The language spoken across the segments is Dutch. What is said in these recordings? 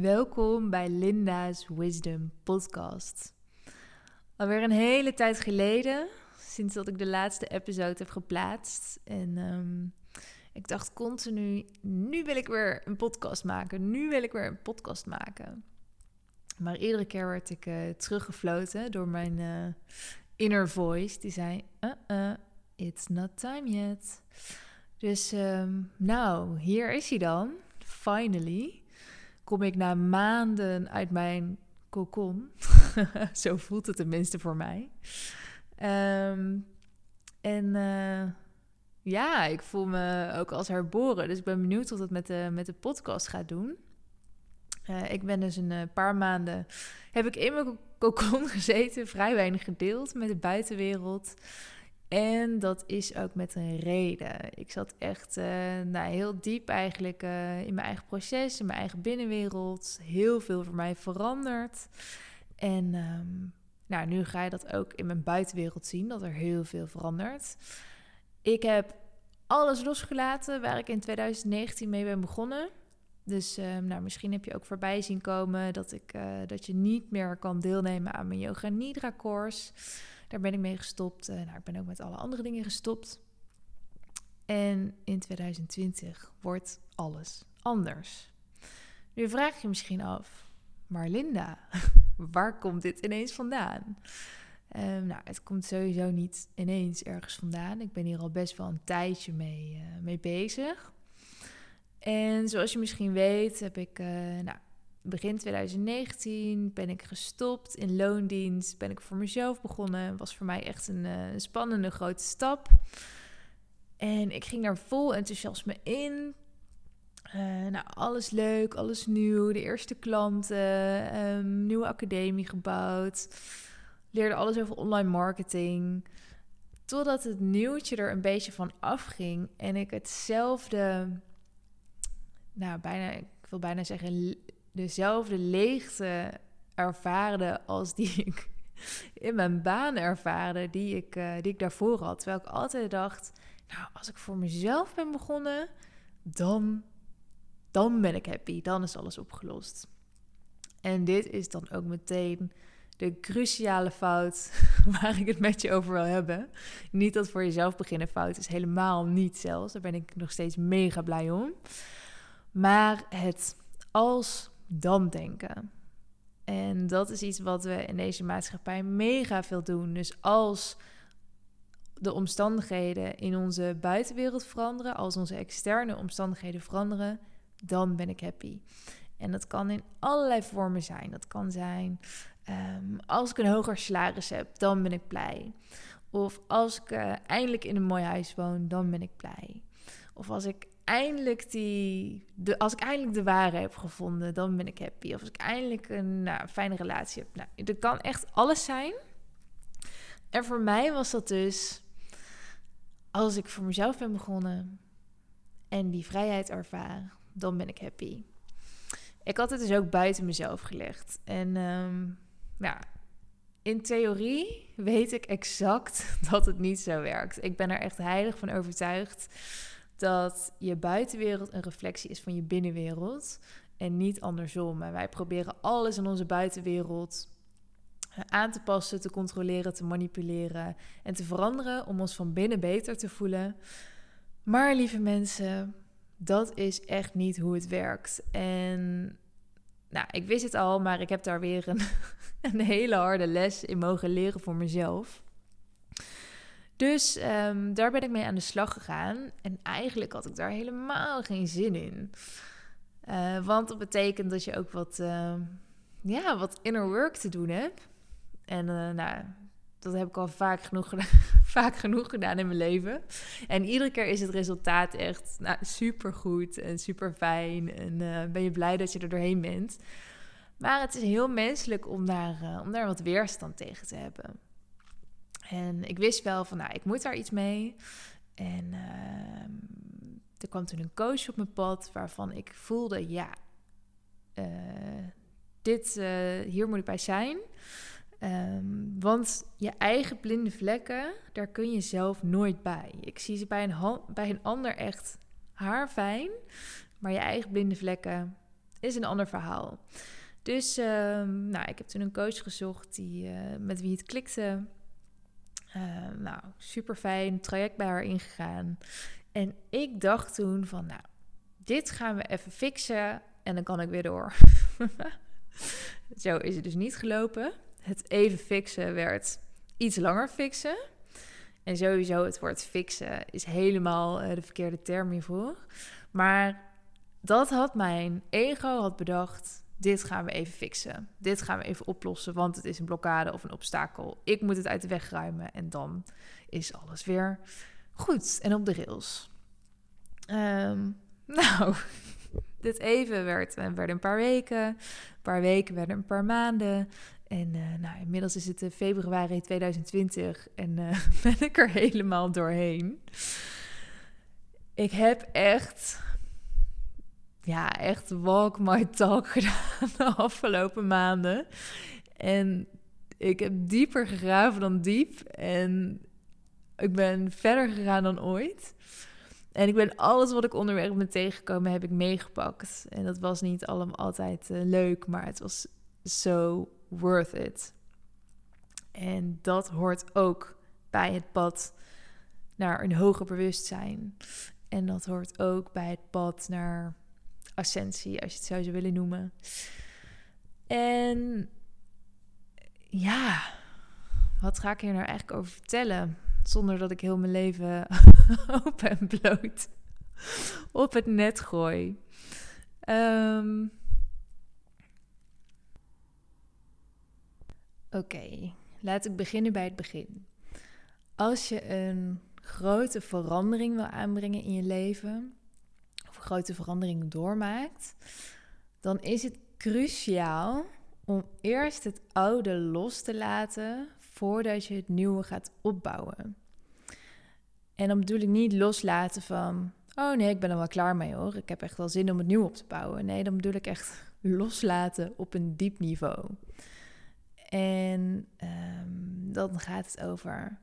Welkom bij Linda's Wisdom Podcast. Alweer een hele tijd geleden, sinds dat ik de laatste episode heb geplaatst. En ehm, ik dacht continu, nu wil ik weer een podcast maken, nu wil ik weer een podcast maken. Maar iedere keer werd ik uh, teruggefloten door mijn uh, inner voice. Die zei, uh -uh, it's not time yet. Dus um, nou, hier is hij dan, finally kom ik na maanden uit mijn cocon. Zo voelt het tenminste voor mij. Um, en uh, ja, ik voel me ook als herboren. Dus ik ben benieuwd wat het met de, met de podcast gaat doen. Uh, ik ben dus een uh, paar maanden... heb ik in mijn cocon gezeten, vrij weinig gedeeld met de buitenwereld. En dat is ook met een reden. Ik zat echt uh, nou, heel diep eigenlijk uh, in mijn eigen proces, in mijn eigen binnenwereld. Heel veel voor mij veranderd. En um, nou, nu ga je dat ook in mijn buitenwereld zien, dat er heel veel verandert. Ik heb alles losgelaten waar ik in 2019 mee ben begonnen. Dus um, nou, misschien heb je ook voorbij zien komen dat, ik, uh, dat je niet meer kan deelnemen aan mijn Yoga Nidra course. Daar ben ik mee gestopt. Uh, nou, ik ben ook met alle andere dingen gestopt. En in 2020 wordt alles anders. Nu vraag je misschien af, maar Linda, waar komt dit ineens vandaan? Um, nou, het komt sowieso niet ineens ergens vandaan. Ik ben hier al best wel een tijdje mee, uh, mee bezig. En zoals je misschien weet, heb ik uh, nou, begin 2019 ben ik gestopt in loondienst. Ben ik voor mezelf begonnen. Was voor mij echt een uh, spannende grote stap. En ik ging daar vol enthousiasme in. Uh, nou, alles leuk, alles nieuw. De eerste klanten, um, nieuwe academie gebouwd. Leerde alles over online marketing. Totdat het nieuwtje er een beetje van afging. En ik hetzelfde, nou bijna, ik wil bijna zeggen, dezelfde leegte ervaarde als die ik in mijn baan ervaarde, die ik, uh, die ik daarvoor had. Terwijl ik altijd dacht, nou, als ik voor mezelf ben begonnen, dan, dan ben ik happy, dan is alles opgelost. En dit is dan ook meteen de cruciale fout waar ik het met je over wil hebben. Niet dat voor jezelf beginnen fout is, helemaal niet zelfs. Daar ben ik nog steeds mega blij om. Maar het als dan denken. En dat is iets wat we in deze maatschappij mega veel doen. Dus als de omstandigheden in onze buitenwereld veranderen, als onze externe omstandigheden veranderen, dan ben ik happy. En dat kan in allerlei vormen zijn. Dat kan zijn um, als ik een hoger salaris heb, dan ben ik blij. Of als ik uh, eindelijk in een mooi huis woon, dan ben ik blij. Of als ik eindelijk die. De, als ik eindelijk de ware heb gevonden, dan ben ik happy. Of als ik eindelijk een nou, fijne relatie heb. Nou, dat kan echt alles zijn. En voor mij was dat dus. Als ik voor mezelf ben begonnen en die vrijheid ervaar, dan ben ik happy. Ik had het dus ook buiten mezelf gelegd. En um, nou, in theorie weet ik exact dat het niet zo werkt. Ik ben er echt heilig van overtuigd dat je buitenwereld een reflectie is van je binnenwereld en niet andersom. En wij proberen alles in onze buitenwereld eh, aan te passen, te controleren, te manipuleren en te veranderen om ons van binnen beter te voelen. Maar lieve mensen, dat is echt niet hoe het werkt. En nou, ik wist het al, maar ik heb daar weer een, een hele harde les in mogen leren voor mezelf. Dus um, daar ben ik mee aan de slag gegaan. En eigenlijk had ik daar helemaal geen zin in. Uh, want dat betekent dat je ook wat, uh, ja, wat inner work te doen hebt. En uh, nou, dat heb ik al vaak genoeg, vaak genoeg gedaan in mijn leven. En iedere keer is het resultaat echt nou, super goed en super fijn. En ben je blij dat je er doorheen bent. Maar het is heel menselijk om daar, om daar wat weerstand tegen te hebben. En ik wist wel van, nou, ik moet daar iets mee. En uh, er kwam toen een coach op mijn pad waarvan ik voelde, ja, uh, dit, uh, hier moet ik bij zijn. Um, want je eigen blinde vlekken, daar kun je zelf nooit bij. Ik zie ze bij een, bij een ander echt haarfijn. Maar je eigen blinde vlekken, is een ander verhaal. Dus ehm, nou, ik heb toen een coach gezocht die, uh, met wie het klikte. Uh, nou, super fijn, traject bij haar ingegaan. En ik dacht toen van, nou, dit gaan we even fixen en dan kan ik weer door. Zo is het dus niet gelopen. Het even fixen werd iets langer fixen. En sowieso het woord fixen is helemaal uh, de verkeerde term hiervoor. Maar dat had mijn ego had bedacht. Dit gaan we even fixen. Dit gaan we even oplossen, want het is een blokkade of een obstakel. Ik moet het uit de weg ruimen en dan is alles weer goed en op de rails. Um, nou, dit even werd, eh, werden een paar weken. Een paar weken werden een paar maanden. En uh, nou, inmiddels is het uh, februari 2020 en ben ik er helemaal doorheen. Ik heb echt, ja, echt walk my talk gedaan de afgelopen maanden. En ik heb dieper gegraven dan diep. En ik ben verder gegaan dan ooit. En ik ben alles wat ik onderweg ben tegengekomen, heb ik meegepakt. En dat was niet allemaal altijd uh, leuk, maar het was zo worth it. En dat hoort ook bij het pad naar een hoger bewustzijn. En dat hoort ook bij het pad naar ascensie, als je het zo zou willen noemen. En ja, wat ga ik hier nou eigenlijk over vertellen? Zonder dat ik heel mijn leven open en bloot op het net gooi. Um, Oké, laat ik beginnen bij het begin. Als je een grote verandering wil aanbrengen in je leven, grote verandering doormaakt, dan is het cruciaal om eerst het oude los te laten voordat je het nieuwe gaat opbouwen. En dan bedoel ik niet loslaten van, oh nee, ik ben er wel klaar mee hoor, ik heb echt wel zin om het nieuw op te bouwen. Nee, dan bedoel ik echt loslaten op een diep niveau. En um, dan gaat het over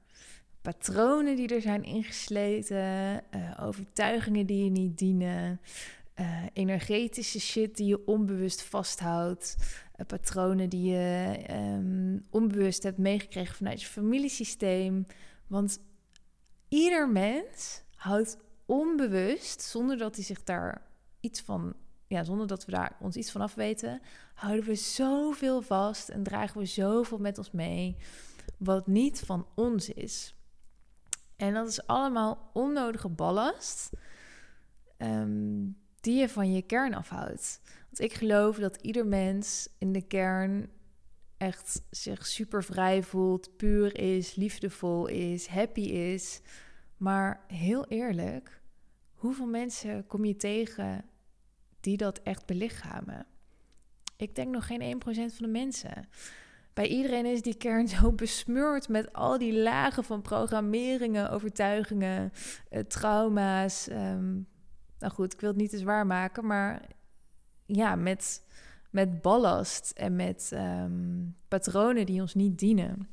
patronen die er zijn ingesleten, uh, overtuigingen die je niet dienen, uh, energetische shit die je onbewust vasthoudt, uh, patronen die je um, onbewust hebt meegekregen vanuit je familiesysteem. Want ieder mens houdt onbewust, zonder dat hij zich daar iets van ja, zonder dat we daar ons iets van af weten, houden we zoveel vast en dragen we zoveel met ons mee wat niet van ons is. En dat is allemaal onnodige ballast um, die je van je kern afhoudt. Want ik geloof dat ieder mens in de kern echt zich super vrij voelt, puur is, liefdevol is, happy is. Maar heel eerlijk, hoeveel mensen kom je tegen die dat echt belichamen. Ik denk nog geen 1% van de mensen. Bij iedereen is die kern zo besmeurd met al die lagen van programmeringen, overtuigingen, eh, trauma's. Ehm, nou goed, ik wil het niet te zwaar maken, maar ja, met, met ballast en met ehm, patronen die ons niet dienen.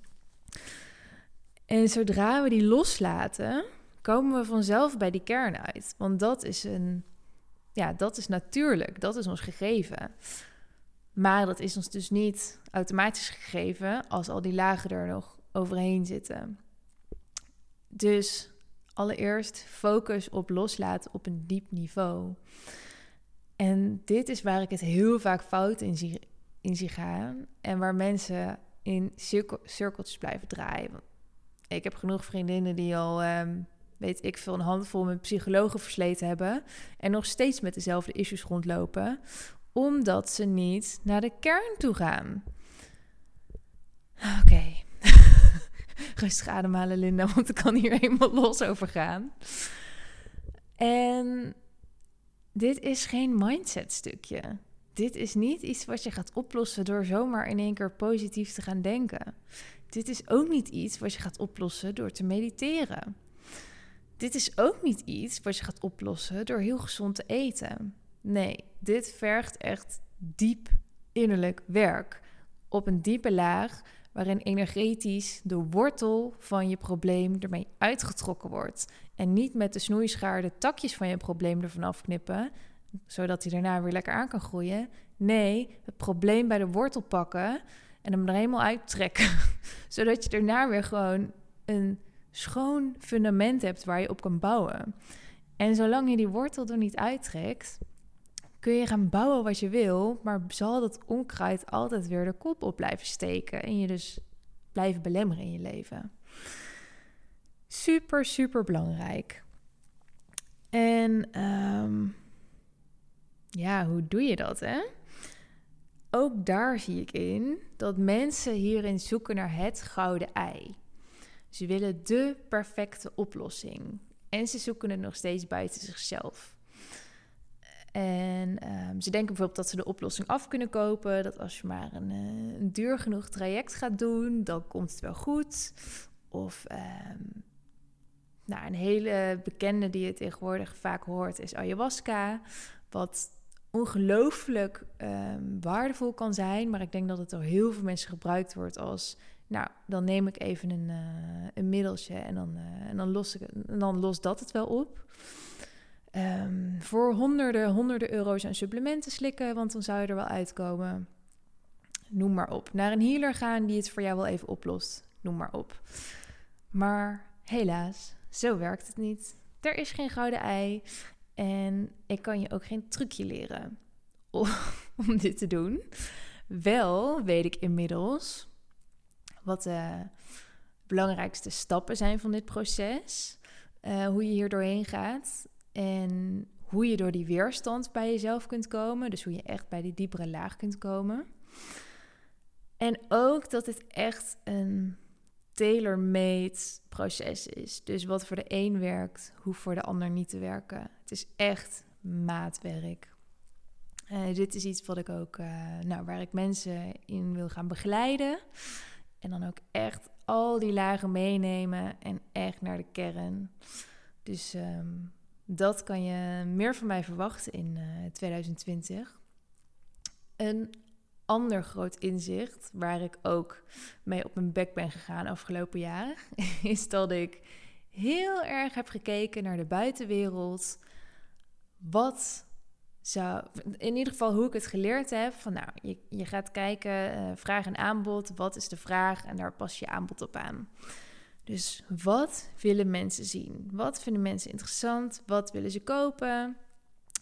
En zodra we die loslaten, komen we vanzelf bij die kern uit. Want dat is een ja, dat is natuurlijk, dat is ons gegeven. Maar dat is ons dus niet automatisch gegeven als al die lagen er nog overheen zitten. Dus allereerst focus op loslaten op een diep niveau. En dit is waar ik het heel vaak fout in zie, in zie gaan. En waar mensen in cirkel, cirkeltjes blijven draaien. Ik heb genoeg vriendinnen die al ehm, weet ik veel, een handvol met psychologen versleten hebben. En nog steeds met dezelfde issues rondlopen. Omdat ze niet naar de kern toe gaan. Oké. Okay. Rustig ademhalen, Linda, want ik kan hier helemaal los over gaan. En dit is geen mindset stukje. Dit is niet iets wat je gaat oplossen door zomaar in één keer positief te gaan denken. Dit is ook niet iets wat je gaat oplossen door te mediteren dit is ook niet iets wat je gaat oplossen door heel gezond te eten. Nee, dit vergt echt diep innerlijk werk. Op een diepe laag waarin energetisch de wortel van je probleem ermee uitgetrokken wordt. En niet met de snoeischaar de takjes van je probleem ervan afknippen. zodat hij daarna weer lekker aan kan groeien. Nee, het probleem bij de wortel pakken en hem er helemaal uittrekken. zodat je daarna weer gewoon een schoon fundament hebt waar je op kan bouwen. En zolang je die wortel er niet uittrekt, kun je gaan bouwen wat je wil, maar zal dat onkruid altijd weer de kop op blijven steken en je dus blijven belemmeren in je leven. Super, super belangrijk. En ehm, ja, hoe doe je dat, hè? Ook daar zie ik in dat mensen hierin zoeken naar het gouden ei. Ze willen de perfecte oplossing. En ze zoeken het nog steeds buiten zichzelf. En ehm, ze denken bijvoorbeeld dat ze de oplossing af kunnen kopen. Dat als je maar een, uh, een duur genoeg traject gaat doen, dan komt het wel goed. Of um, nou, een hele bekende die je tegenwoordig vaak hoort is ayahuasca. Wat ongelooflijk um, waardevol kan zijn. Maar ik denk dat het door heel veel mensen gebruikt wordt als... Nou, dan neem ik even een, uh, een middeltje en dan, uh, en, dan los ik, en dan lost dat het wel op. Um, voor honderden, honderden euro's aan supplementen slikken, want dan zou je er wel uitkomen. Noem maar op. Naar een healer gaan die het voor jou wel even oplost. Noem maar op. Maar helaas, zo werkt het niet. Er is geen gouden ei. En ik kan je ook geen trucje leren om, dit te doen. Wel weet ik inmiddels wat de belangrijkste stappen zijn van dit proces. Uh, hoe je hier doorheen gaat. En hoe je door die weerstand bij jezelf kunt komen. Dus hoe je echt bij die diepere laag kunt komen. En ook dat het echt een tailor-made proces is. Dus wat voor de een werkt, hoeft voor de ander niet te werken. Het is echt maatwerk. Uh, dit is iets wat ik ook, uh, nou, waar ik mensen in wil gaan begeleiden. En dan ook echt al die lagen meenemen en echt naar de kern. Dus um, dat kan je meer van mij verwachten in uh, eh, 2020. Een ander groot inzicht, waar ik ook mee op mijn bek ben gegaan afgelopen jaar, is dat ik heel erg heb gekeken naar de buitenwereld. Wat zou, in ieder geval hoe ik het geleerd heb, van nou, je, je gaat kijken, uh, vraag en aanbod, wat is de vraag en daar pas je aanbod op aan. Dus wat willen mensen zien? Wat vinden mensen interessant? Wat willen ze kopen?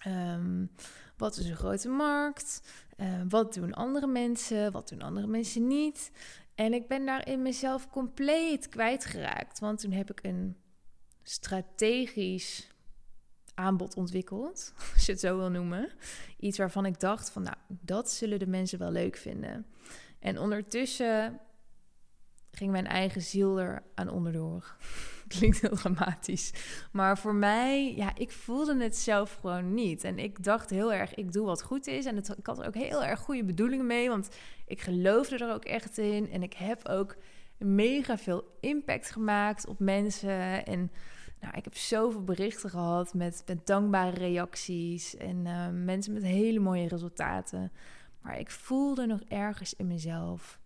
Um, wat is een grote markt? Uh, wat doen andere mensen? Wat doen andere mensen niet? En ik ben daarin mezelf compleet kwijtgeraakt. Want toen heb ik een strategisch aanbod ontwikkeld, als je het zo wil noemen. Iets waarvan ik dacht van, nou, dat zullen de mensen wel leuk vinden. En ondertussen ging mijn eigen ziel er aan onderdoor. Klinkt heel dramatisch. Maar voor mij, ja, ik voelde het zelf gewoon niet. En ik dacht heel erg, ik doe wat goed is. En het, ik had er ook heel erg goede bedoelingen mee. Want ik geloofde er ook echt in. En ik heb ook mega veel impact gemaakt op mensen. En nou, ik heb zoveel berichten gehad met, dankbare reacties. En uh, mensen met hele mooie resultaten. Maar ik voelde nog ergens in mezelf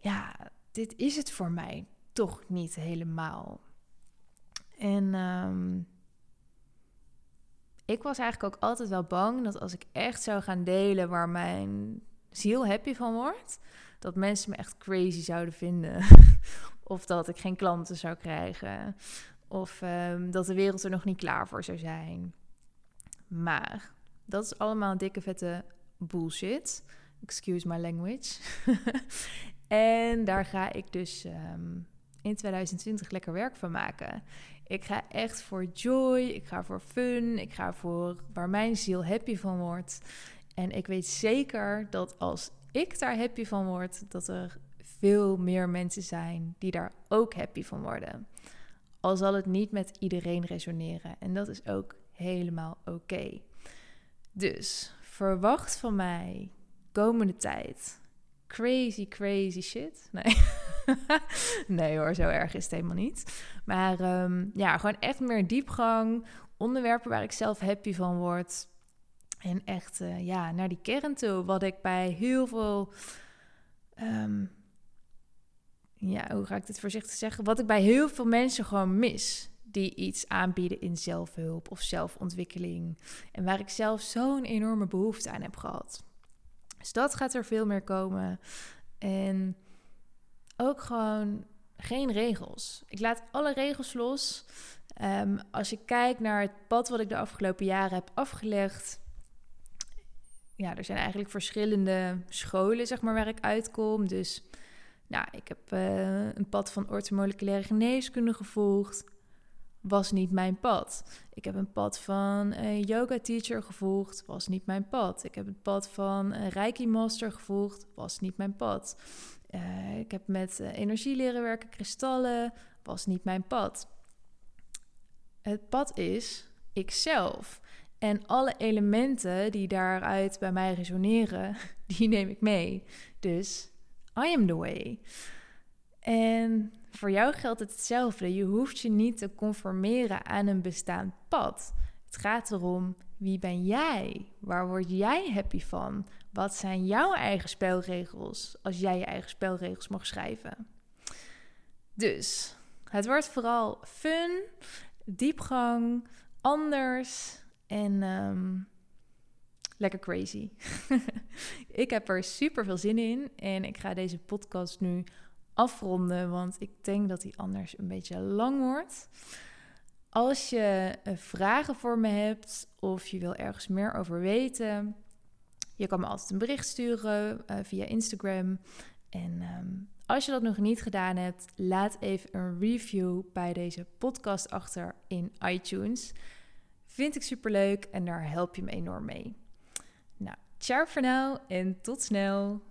ja, dit is het voor mij toch niet helemaal. En um, ik was eigenlijk ook altijd wel bang dat als ik echt zou gaan delen waar mijn ziel happy van wordt, dat mensen me echt crazy zouden vinden. of dat ik geen klanten zou krijgen. Of um, dat de wereld er nog niet klaar voor zou zijn. Maar dat is allemaal dikke vette bullshit. Excuse my language. En daar ga ik dus ehm, in 2020 lekker werk van maken. Ik ga echt voor joy, ik ga voor fun, ik ga voor waar mijn ziel happy van wordt. En ik weet zeker dat als ik daar happy van word, dat er veel meer mensen zijn die daar ook happy van worden. Al zal het niet met iedereen resoneren. En dat is ook helemaal oké. Dus verwacht van mij komende tijd crazy, crazy shit. Nee. nee hoor, zo erg is het helemaal niet. Maar um, ja, gewoon echt meer diepgang. Onderwerpen waar ik zelf happy van word. En echt uh, ja, naar die kern toe. Wat ik bij heel veel. Um, ja, hoe ga ik dit voorzichtig zeggen? Wat ik bij heel veel mensen gewoon mis. die iets aanbieden in zelfhulp of zelfontwikkeling. En waar ik zelf zo'n enorme behoefte aan heb gehad. Dus dat gaat er veel meer komen. En ook gewoon geen regels. Ik laat alle regels los. Ehm, als je kijkt naar het pad wat ik de afgelopen jaren heb afgelegd. Ja, er zijn eigenlijk verschillende scholen, zeg maar, waar ik uitkom. Dus nou, ik heb uh, een pad van orthomoleculaire geneeskunde gevolgd. Was niet mijn pad. Ik heb een pad van een yoga teacher gevolgd. Was niet mijn pad. Ik heb het pad van een reiki master gevolgd. Was niet mijn pad. Uh, ik heb met energie leren werken, kristallen. Was niet mijn pad. Het pad is ikzelf. En alle elementen die daaruit bij mij resoneren, die neem ik mee. Dus I am the way. En voor jou geldt het hetzelfde. Je hoeft je niet te conformeren aan een bestaand pad. Het gaat erom wie ben jij? Waar word jij happy van? Wat zijn jouw eigen spelregels als jij je eigen spelregels mag schrijven? Dus het wordt vooral fun, diepgang, anders en ehm, lekker crazy. ik heb er super veel zin in en ik ga deze podcast nu afronden, want ik denk dat die anders een beetje lang wordt. Als je eh, vragen voor me hebt of je wil ergens meer over weten, je kan me altijd een bericht sturen uh, via Instagram. En um, als je dat nog niet gedaan hebt, laat even een review bij deze podcast achter in iTunes. Vind ik super leuk en daar help je me enorm mee. Nou, ciao voor nu en tot snel.